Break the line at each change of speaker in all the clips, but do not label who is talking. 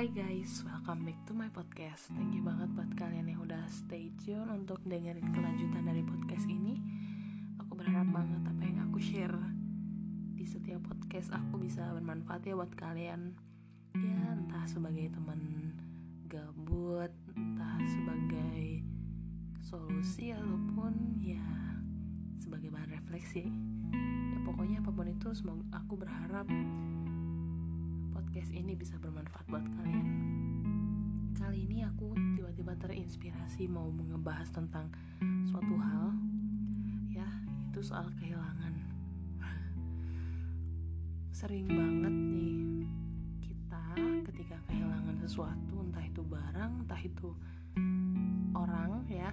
Hai guys, welcome back to my podcast. Thank you banget buat kalian yang udah stay tune untuk dengerin kelanjutan dari podcast ini. Aku berharap banget apa yang aku share di setiap podcast aku bisa bermanfaat ya buat kalian. Ya, entah sebagai teman gabut, entah sebagai solusi ataupun ya sebagai bahan refleksi. Ya pokoknya apa pun itu semoga aku berharap podcast ini bisa bermanfaat buat kalian. Kali ini aku tiba-tiba terinspirasi mau ngebahas tentang suatu hal, ya itu soal kehilangan. Sering banget nih kita ketika kehilangan sesuatu, entah itu barang, entah itu orang, ya.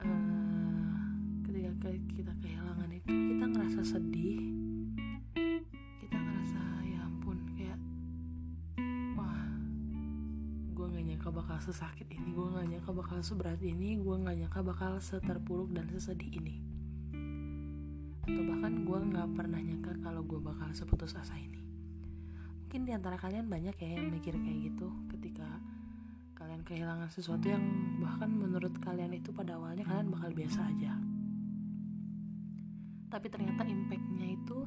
Uh, ketika kita kehilangan itu kita ngerasa sedih, bakal sesakit ini gue nggak nyangka bakal seberat ini gue nggak nyangka bakal seterpuruk dan sesedih ini. Atau bahkan gue nggak pernah nyangka kalau gue bakal seputus asa ini. Mungkin di antara kalian banyak ya yang mikir kayak gitu ketika kalian kehilangan sesuatu yang bahkan menurut kalian itu pada awalnya kalian bakal biasa aja. Tapi ternyata impactnya itu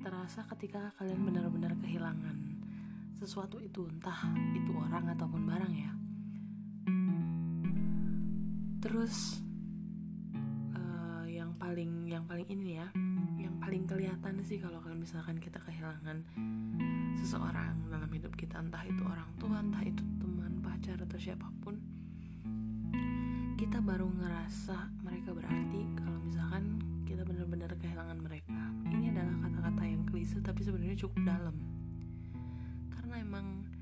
terasa ketika kalian benar-benar kehilangan sesuatu itu entah itu orang ataupun barang ya terus uh, yang paling yang paling ini ya yang paling kelihatan sih kalau kalian misalkan kita kehilangan seseorang dalam hidup kita entah itu orang tua entah itu teman pacar atau siapa pun kita baru ngerasa mereka berarti kalau misalkan kita benar-benar kehilangan mereka. Ini adalah kata-kata yang klise tapi sebenarnya cukup dalam. Karena emang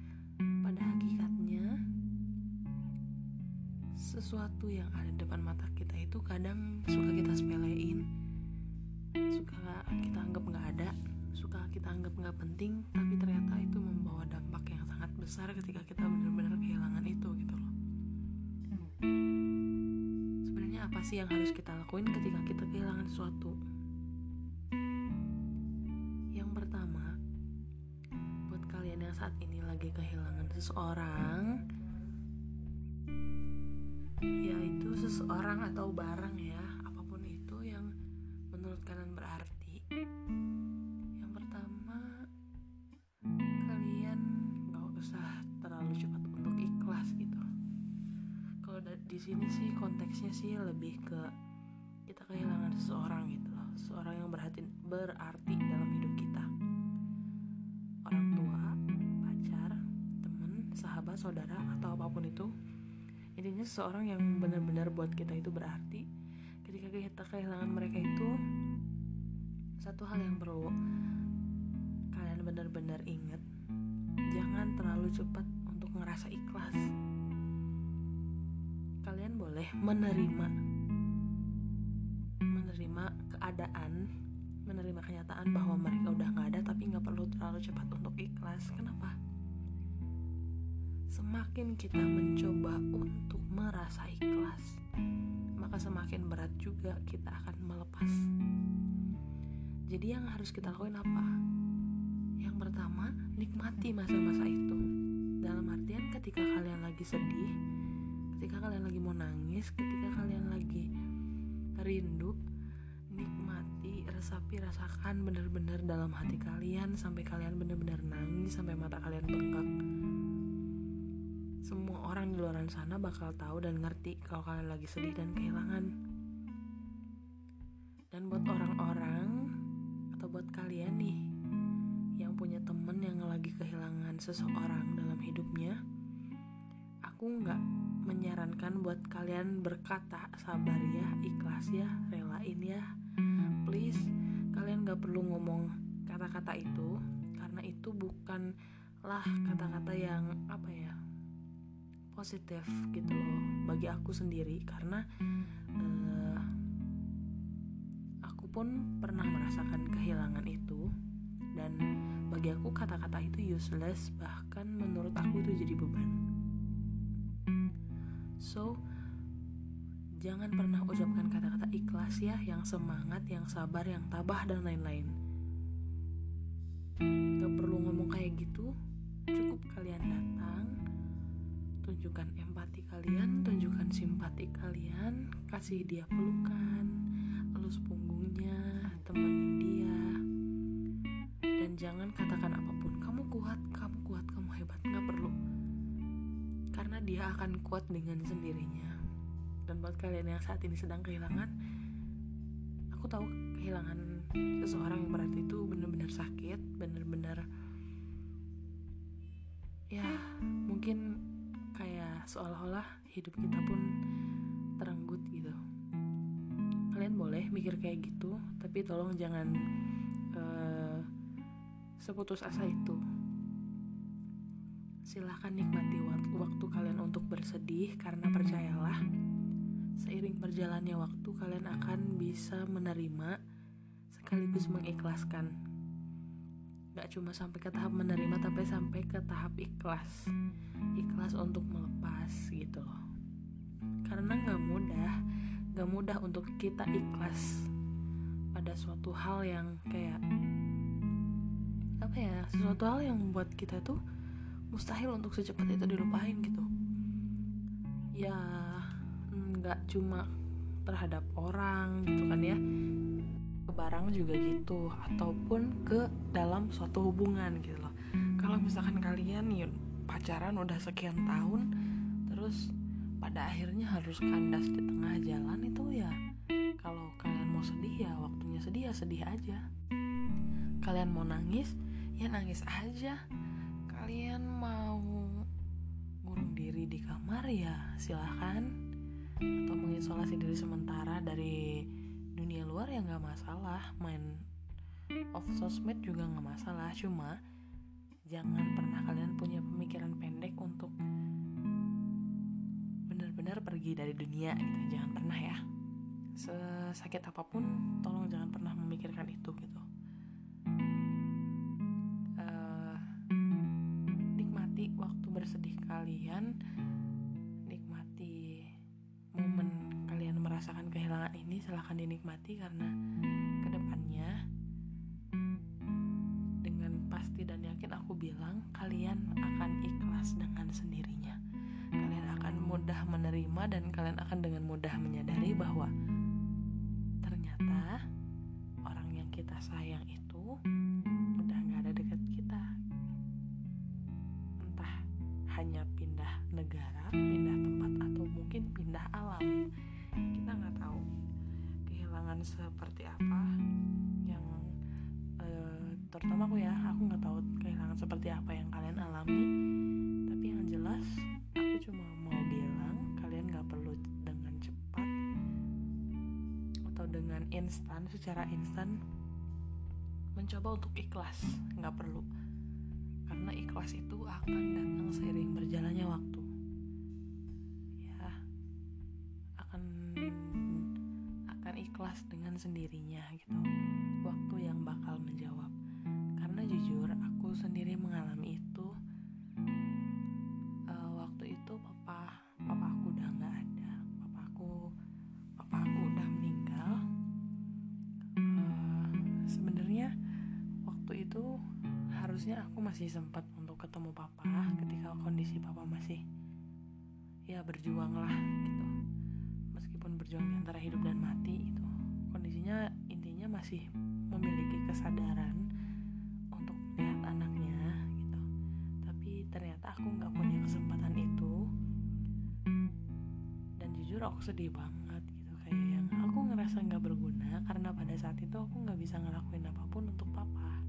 sesuatu yang ada di depan mata kita itu kadang suka kita sepelein suka kita anggap nggak ada suka kita anggap nggak penting tapi ternyata itu membawa dampak yang sangat besar ketika kita benar-benar kehilangan itu gitu loh. Sebenarnya apa sih yang harus kita lakuin ketika kita kehilangan sesuatu? Yang pertama buat kalian yang saat ini lagi kehilangan seseorang yaitu seseorang atau barang ya apa pun itu yang menurut kalian berarti. Yang pertama kalian nggak usah terlalu cepat untuk ikhlas gitu. Kalau di sini sih konteksnya sih lebih ke kita kehilangan seseorang gitu loh. Seseorang yang berarti berarti dalam hidup kita. Orang tua pacar teman sahabat saudara atau apa pun itu intinya seseorang yang benar-benar buat kita itu berarti ketika kita kehilangan mereka itu satu hal yang perlu kalian benar-benar ingat jangan terlalu cepat untuk ngerasa ikhlas. Kalian boleh menerima menerima keadaan menerima kenyataan bahwa mereka udah nggak ada tapi nggak perlu terlalu cepat untuk ikhlas. Kenapa semakin kita mencoba untuk merasa ikhlas maka semakin berat juga kita akan melepas. Jadi yang harus kita lakuin apa? Yang pertama nikmati masa-masa itu. Dalam artian ketika kalian lagi sedih ketika kalian lagi mau nangis ketika kalian lagi rindu nikmati resapi rasakan benar-benar dalam hati kalian sampai kalian benar-benar nangis sampai mata kalian bengkak semua orang di luar sana bakal tahu dan ngerti kalau kalian lagi sedih dan kehilangan dan buat orang-orang atau buat kalian nih yang punya temen yang lagi kehilangan seseorang dalam hidupnya aku nggak menyarankan buat kalian berkata sabar ya, ikhlas ya, relain ya. Please, kalian gak perlu ngomong kata-kata itu karena itu bukanlah kata-kata yang apa ya positif gitu loh bagi aku sendiri karena uh, aku pun pernah merasakan kehilangan itu dan bagi aku kata-kata itu useless bahkan menurut aku itu jadi beban. So, jangan pernah ucapkan kata-kata ikhlas ya, yang semangat, yang sabar, yang tabah, dan lain-lain. Gak perlu ngomong kayak gitu, cukup kalian tunjukkan empati kalian tunjukkan simpati kalian kasih dia pelukan elus punggungnya temenin dia. Dan jangan katakan apa pun kamu kuat kamu kuat kamu hebat. Nggak perlu. Karena dia akan kuat dengan sendirinya. Dan buat kalian yang saat ini sedang kehilangan aku tahu kehilangan seseorang yang berarti itu benar-benar sakit benar-benar ya mungkin seolah-olah hidup kita pun terenggut gitu. Kalian boleh mikir kayak gitu tapi tolong jangan uh, seputus asa itu. Silahkan nikmati waktu kalian untuk bersedih karena percayalah seiring berjalannya waktu kalian akan bisa menerima sekaligus mengikhlaskan gak cuma sampai ke tahap menerima tapi sampai ke tahap ikhlas. Ikhlas untuk melepas gitu loh. Karena gak mudah gak mudah untuk kita ikhlas pada suatu hal yang kayak apa ya sesuatu hal yang membuat kita tuh mustahil untuk secepat itu dilupain gitu. Ya nggak cuma terhadap orang gitu kan ya barang juga gitu ataupun ke dalam suatu hubungan gitu loh. Kalau misalkan kalian ya pacaran udah sekian tahun terus pada akhirnya harus kandas di tengah jalan itu ya kalau kalian mau sedih ya waktunya sedih ya sedih aja. Kalian mau nangis ya nangis aja. Kalian mau ngurung diri di kamar ya silahkan. Atau mengisolasi diri sementara dari dunia luar ya nggak masalah main off sosmed juga nggak masalah. Cuma jangan pernah kalian punya pemikiran pendek untuk benar-benar pergi dari dunia gitu. Jangan pernah ya. Sesakit apa pun tolong jangan pernah memikirkan silahkan dinikmati karena ke depannya dengan pasti dan yakin aku bilang kalian akan ikhlas dengan sendirinya. Kalian akan mudah menerima dan kalian akan dengan mudah menyadari bahwa ternyata orang yang kita sayang itu udah gak ada dekat kita. Entah hanya pindah negara pindah tempat atau mungkin pindah alam. Kita nggak tahu kehilangan seperti apa yang uh, terutama aku ya aku nggak tahu kehilangan seperti apa yang kalian alami. Tapi yang jelas aku cuma mau bilang kalian nggak perlu dengan cepat atau dengan instan secara instan mencoba untuk ikhlas. Nggak perlu. Karena ikhlas itu akan datang seiring berjalannya waktu ikhlas dengan sendirinya gitu. Waktu yang bakal menjawab. Karena jujur aku sendiri mengalami itu uh, waktu itu papa papa aku udah nggak ada. Papa aku papa aku udah meninggal. Uh, sebenarnya waktu itu harusnya aku masih sempat untuk ketemu papa ketika kondisi papa masih ya berjuang lah gitu. Meskipun berjuang antara hidup dan mati itu kondisinya intinya masih memiliki kesadaran untuk lihat anaknya gitu. Tapi ternyata aku nggak punya kesempatan itu. Dan jujur aku sedih banget gitu. Kayak yang aku ngerasa nggak berguna karena pada saat itu aku nggak bisa ngelakuin apa pun untuk papa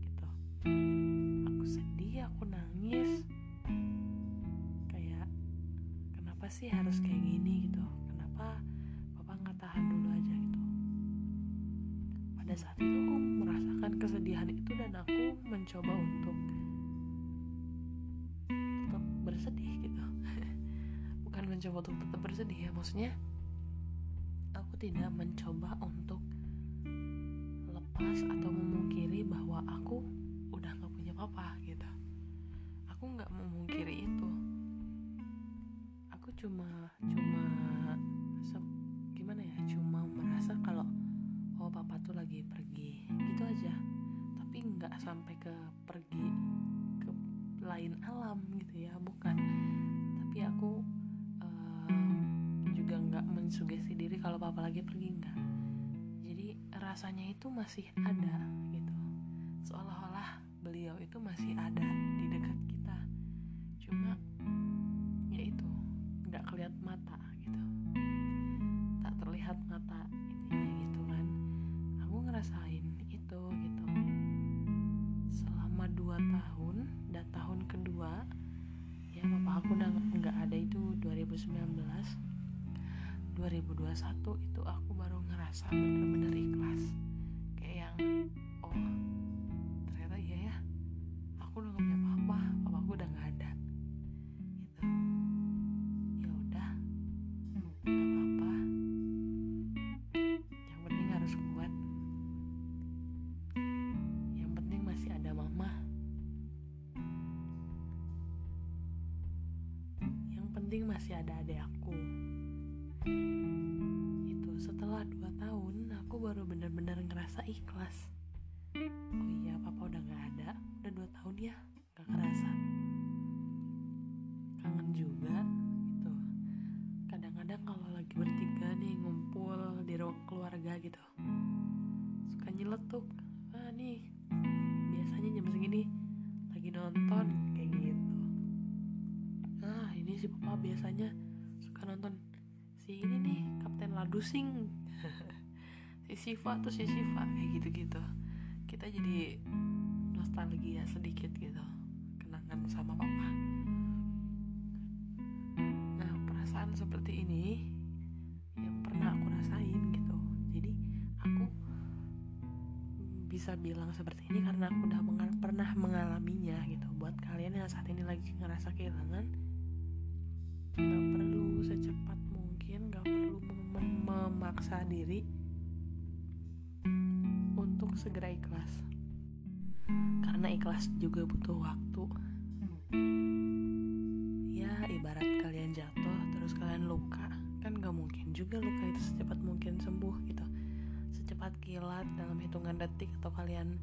gitu. Aku sedih aku nangis. Kayak kenapa sih harus kayak gini gitu mencoba untuk tetap bersedih gitu. Bukan mencoba untuk tetap bersedih ya maksudnya aku tidak mencoba untuk lepas atau memungkiri bahwa aku udah gak punya papa gitu. Aku nggak memungkiri itu. Aku cuma cuma gimana ya cuma merasa kalau oh papa tuh lagi pergi. Gitu aja tapi nggak sampai ke pergi ke ngerasain alam gitu ya bukan. Tapi aku uh, juga nggak mensugesti diri kalau papa lagi pergi enggak jadi rasanya itu masih ada gitu. Seolah-olah beliau itu masih ada 2021 itu aku baru ngerasa bener-bener ikhlas. Kayak yang oh ternyata iya ya. Aku udah gak punya papa papa aku udah nggak ada. Gitu. Ya udah nggak apa-apa. Yang penting harus kuat. Yang penting masih ada mama. Yang penting masih ada adik aku. itu ngerasa ikhlas. Oh iya papa udah gak ada. Udah dua tahun ya gak kerasa. Kangen juga gitu. Kadang-kadang kalau lagi bertiga nih ngumpul di ruang keluarga gitu suka nyeletuk. Ah nih biasanya jam segini lagi nonton kayak gitu. Nah ini si papa biasanya suka nonton si ini nih Kapten Ladusing si Siva tuh si Siva kayak gitu-gitu. Kita jadi nostalgia sedikit gitu kenangan sama papa. Nah perasaan seperti ini yang pernah aku rasain gitu. Jadi aku bisa bilang seperti ini karena aku udah mengal pernah mengalaminya gitu. Buat kalian yang saat ini lagi ngerasa kehilangan gak perlu secepat mungkin gak perlu mem memaksa diri segera ikhlas. Karena ikhlas juga butuh waktu. Ya ibarat kalian jatuh terus kalian luka. Kan gak mungkin juga luka itu secepat mungkin sembuh gitu. Secepat kilat dalam hitungan detik atau kalian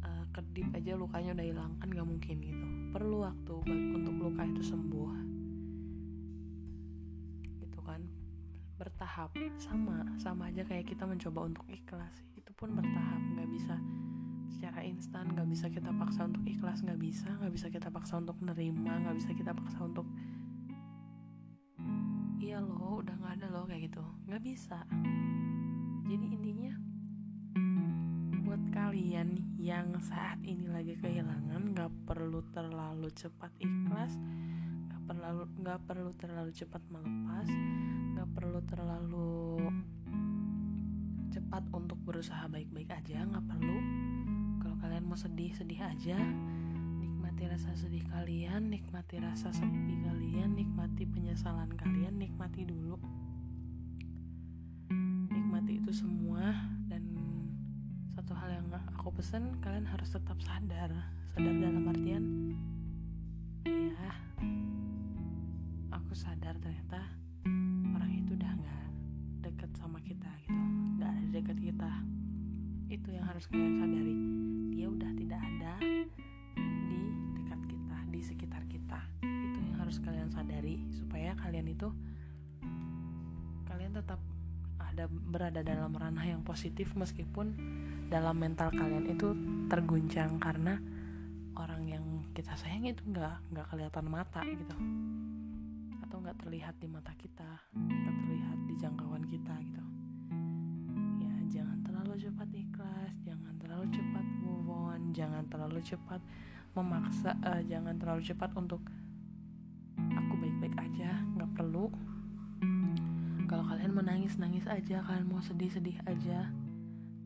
uh, kedip aja lukanya udah hilang kan gak mungkin gitu. Perlu waktu untuk luka itu sembuh. Gitu kan. Bertahap. Sama sama aja kayak kita mencoba untuk ikhlas itu pun bertahap. Nggak bisa secara instan nggak bisa kita paksa untuk ikhlas nggak bisa. Nggak bisa kita paksa untuk nerima nggak bisa kita paksa untuk iya loh udah nggak ada loh kayak gitu. Nggak bisa. Jadi intinya buat kalian yang saat ini lagi kehilangan nggak perlu terlalu cepat ikhlas nggak perlu nggak perlu terlalu cepat melepas nggak perlu terlalu cepat untuk berusaha baik-baik aja nggak perlu. Kalau kalian mau sedih sedih aja nikmati rasa sedih kalian nikmati rasa sepi kalian nikmati penyesalan kalian nikmati dulu. Nikmati itu semua dan satu hal yang aku pesan kalian harus tetap sadar. Sadar dalam artian iya aku sadar ternyata itu yang harus kalian sadari. Dia udah tidak ada di dekat kita di sekitar kita. Itu yang harus kalian sadari supaya kalian itu kalian tetap ada berada dalam ranah yang positif meskipun dalam mental kalian itu terguncang karena orang yang kita sayang itu nggak nggak kelihatan mata gitu. Atau nggak terlihat di mata kita nggak terlihat di jangkauan kita gitu jangan terlalu cepat memaksa uh, jangan terlalu cepat untuk aku baik-baik aja nggak perlu. Kalau kalian mau nangis aja kalian mau sedih sedih aja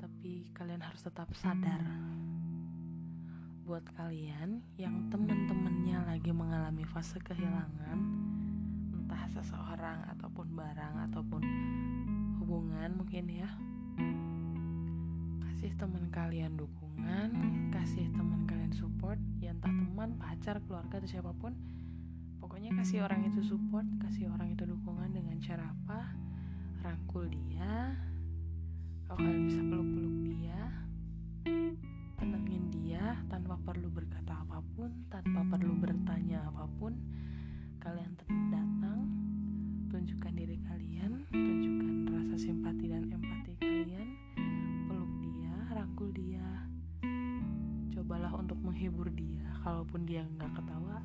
tapi kalian harus tetap sadar. Buat kalian yang teman-temannya lagi mengalami fase kehilangan entah seseorang ataupun barang ataupun hubungan mungkin ya kasih teman kalian dukungan jangan kasih teman kalian support ya entah teman pacar keluarga atau siapa pun. Pokoknya kasih orang itu support kasih orang itu dukungan dengan cara apa? Rangkul dia. Kalau kalian bisa peluk-peluk dia tenangin dia tanpa perlu berkata apa pun tanpa perlu bertanya apa pun. Kalian tetap datang tunjukkan diri kalian tunjukkan rasa simpati dan empati menghibur dia. Kalaupun dia nggak ketawa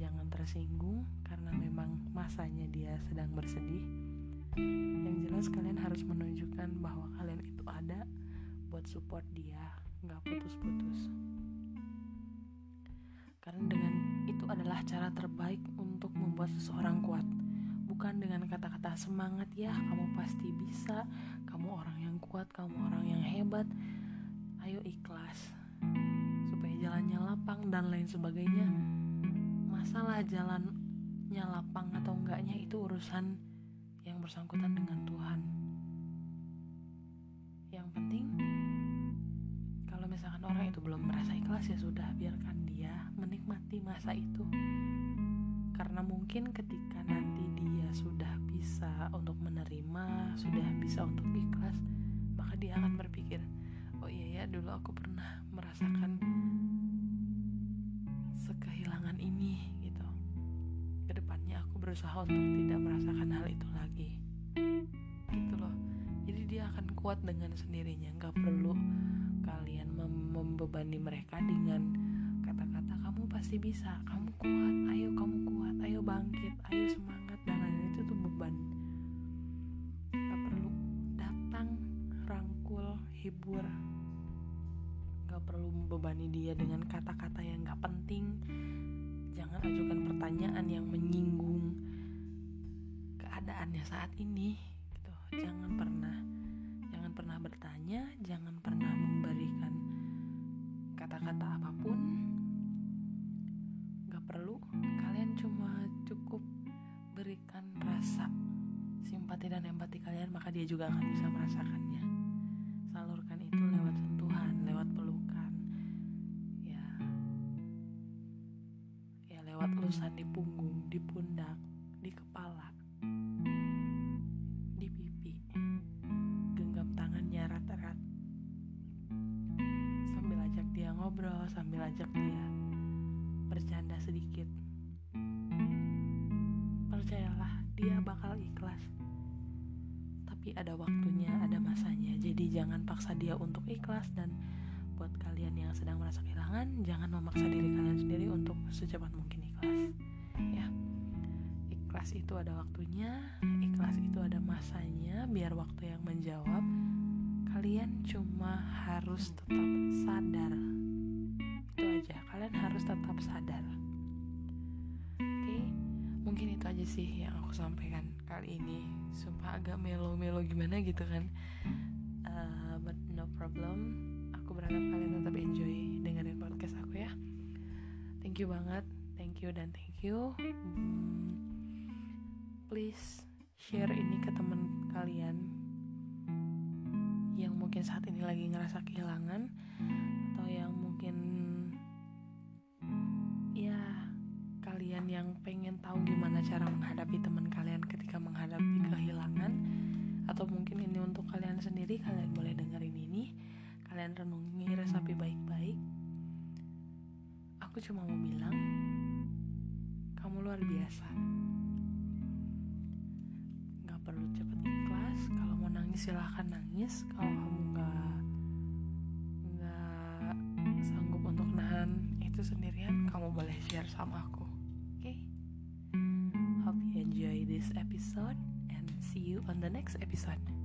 jangan tersinggung karena memang masanya dia sedang bersedih. Yang jelas kalian harus menunjukkan bahwa kalian itu ada buat support dia nggak putus-putus. Karena dengan itu adalah cara terbaik untuk membuat seseorang kuat. Bukan dengan kata-kata semangat ya kamu pasti bisa kamu orang yang kuat kamu orang yang hebat. Ayo ikhlas jalannya lapang dan lain sebagainya. Masalah jalannya lapang atau enggaknya itu urusan yang bersangkutan dengan Tuhan. Yang penting kalau misalkan orang itu belum merasa ikhlas ya sudah biarkan dia menikmati masa itu. Karena mungkin ketika nanti dia sudah bisa untuk menerima sudah bisa untuk ikhlas maka dia akan berpikir oh iya ya dulu aku pernah merasakan sekehilangan ini gitu. Ke depannya aku berusaha untuk tidak merasakan hal itu lagi. Gitu loh. Jadi dia akan kuat dengan sendirinya. Nggak perlu kalian mem membebani mereka dengan kata-kata kamu pasti bisa. Kamu kuat. Ayo kamu kuat. Ayo bangkit. Ayo semangat gak perlu membebani dia dengan kata-kata yang gak penting. Jangan ajukan pertanyaan yang menyinggung keadaannya saat ini gitu. Jangan pernah jangan pernah bertanya jangan pernah memberikan kata-kata apa pun. Gak perlu. Kalian cuma cukup berikan rasa simpati dan empati kalian maka dia juga akan bisa merasakannya ajak dia bercanda sedikit. Percayalah dia bakal ikhlas. Tapi ada waktunya ada masanya. Jadi jangan paksa dia untuk ikhlas. Dan buat kalian yang sedang merasa kehilangan jangan memaksa diri kalian sendiri untuk secepat mungkin ikhlas. Ya. Ikhlas itu ada waktunya ikhlas itu ada masanya. Biar waktu yang menjawab kalian cuma harus tetap sadar itu aja. Kalian harus tetap sadar. Oke? Mungkin itu aja sih yang aku sampaikan kali ini. Sumpah agak melo-melo gimana gitu kan. Uh, but no problem. Aku berharap kalian tetap enjoy dengerin podcast aku ya. Thank you banget. Thank you dan thank you. Hmm, please share ini ke teman kalian yang mungkin saat ini lagi ngerasa kehilangan atau yang mungkin kalian yang pengen tahu gimana cara menghadapi teman kalian ketika menghadapi kehilangan atau mungkin ini untuk kalian sendiri kalian boleh dengerin ini. Kalian renungi resapi baik-baik. Aku cuma mau bilang kamu luar biasa. Nggak perlu cepet ikhlas. Kalau mau nangis silahkan nangis. Kalau kamu nggak nggak sanggup untuk nahan itu sendirian kamu boleh share sama aku this episode and see you on the next episode